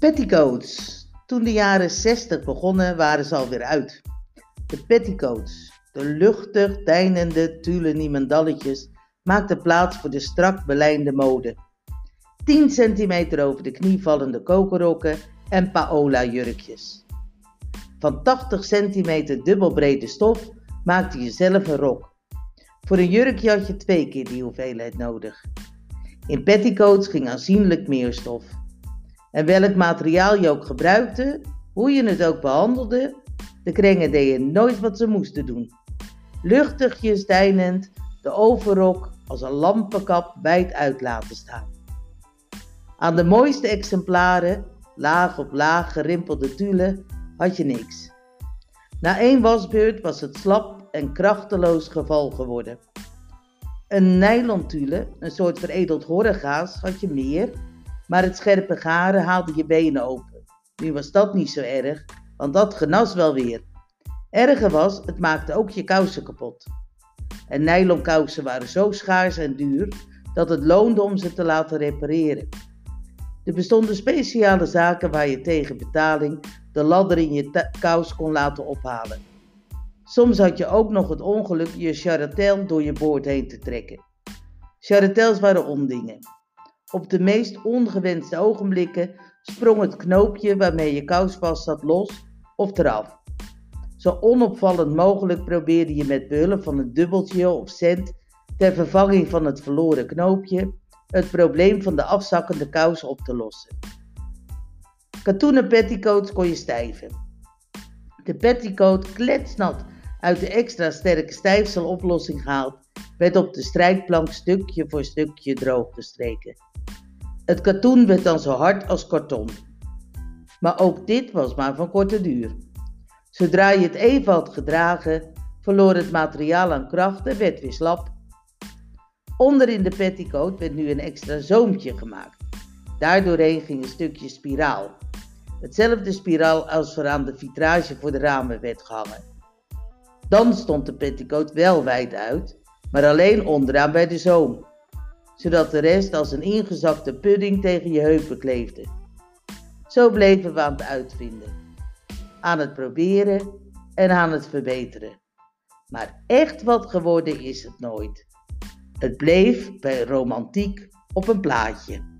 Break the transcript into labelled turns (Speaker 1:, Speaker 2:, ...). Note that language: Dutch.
Speaker 1: Petticoats. Toen de jaren 60 begonnen, waren ze alweer uit. De petticoats, de luchtig deinende tulle niemendalletjes, maakten plaats voor de strak belijnde mode. 10 centimeter over de knie vallende kokerrokken en paola-jurkjes. Van 80 centimeter dubbelbrede stof maakte je zelf een rok. Voor een jurkje had je twee keer die hoeveelheid nodig. In petticoats ging aanzienlijk meer stof. En welk materiaal je ook gebruikte, hoe je het ook behandelde, de krengen deden nooit wat ze moesten doen. Luchtigjes deinend, de overrok als een lampenkap wijd uit laten staan. Aan de mooiste exemplaren, laag op laag gerimpelde tulle, had je niks. Na één wasbeurt was het slap en krachteloos geval geworden. Een nylon tulle, een soort veredeld horregaas, had je meer maar het scherpe garen haalde je benen open. Nu was dat niet zo erg, want dat genas wel weer. Erger was, het maakte ook je kousen kapot. En nylonkousen waren zo schaars en duur dat het loonde om ze te laten repareren. Er bestonden speciale zaken waar je tegen betaling de ladder in je kous kon laten ophalen. Soms had je ook nog het ongeluk je charatel door je boord heen te trekken. Charatels waren ondingen. Op de meest ongewenste ogenblikken sprong het knoopje waarmee je kous vast zat los of eraf. Zo onopvallend mogelijk probeerde je met behulp van een dubbeltje of cent ter vervanging van het verloren knoopje het probleem van de afzakkende kous op te lossen. Katoenen petticoats kon je stijven. De petticoat kletsnat uit de extra sterke stijfseloplossing gehaald, werd op de strijkplank stukje voor stukje droog gestreken. Het katoen werd dan zo hard als karton. Maar ook dit was maar van korte duur. Zodra je het even had gedragen, verloor het materiaal aan kracht en werd weer slap. Onder in de petticoat werd nu een extra zoompje gemaakt. Daardoorheen ging een stukje spiraal. Hetzelfde spiraal als er de vitrage voor de ramen werd gehangen. Dan stond de petticoat wel wijd uit, maar alleen onderaan bij de zoom zodat de rest als een ingezakte pudding tegen je heupen kleefde. Zo bleven we aan het uitvinden, aan het proberen en aan het verbeteren. Maar echt wat geworden is het nooit. Het bleef bij romantiek op een plaatje.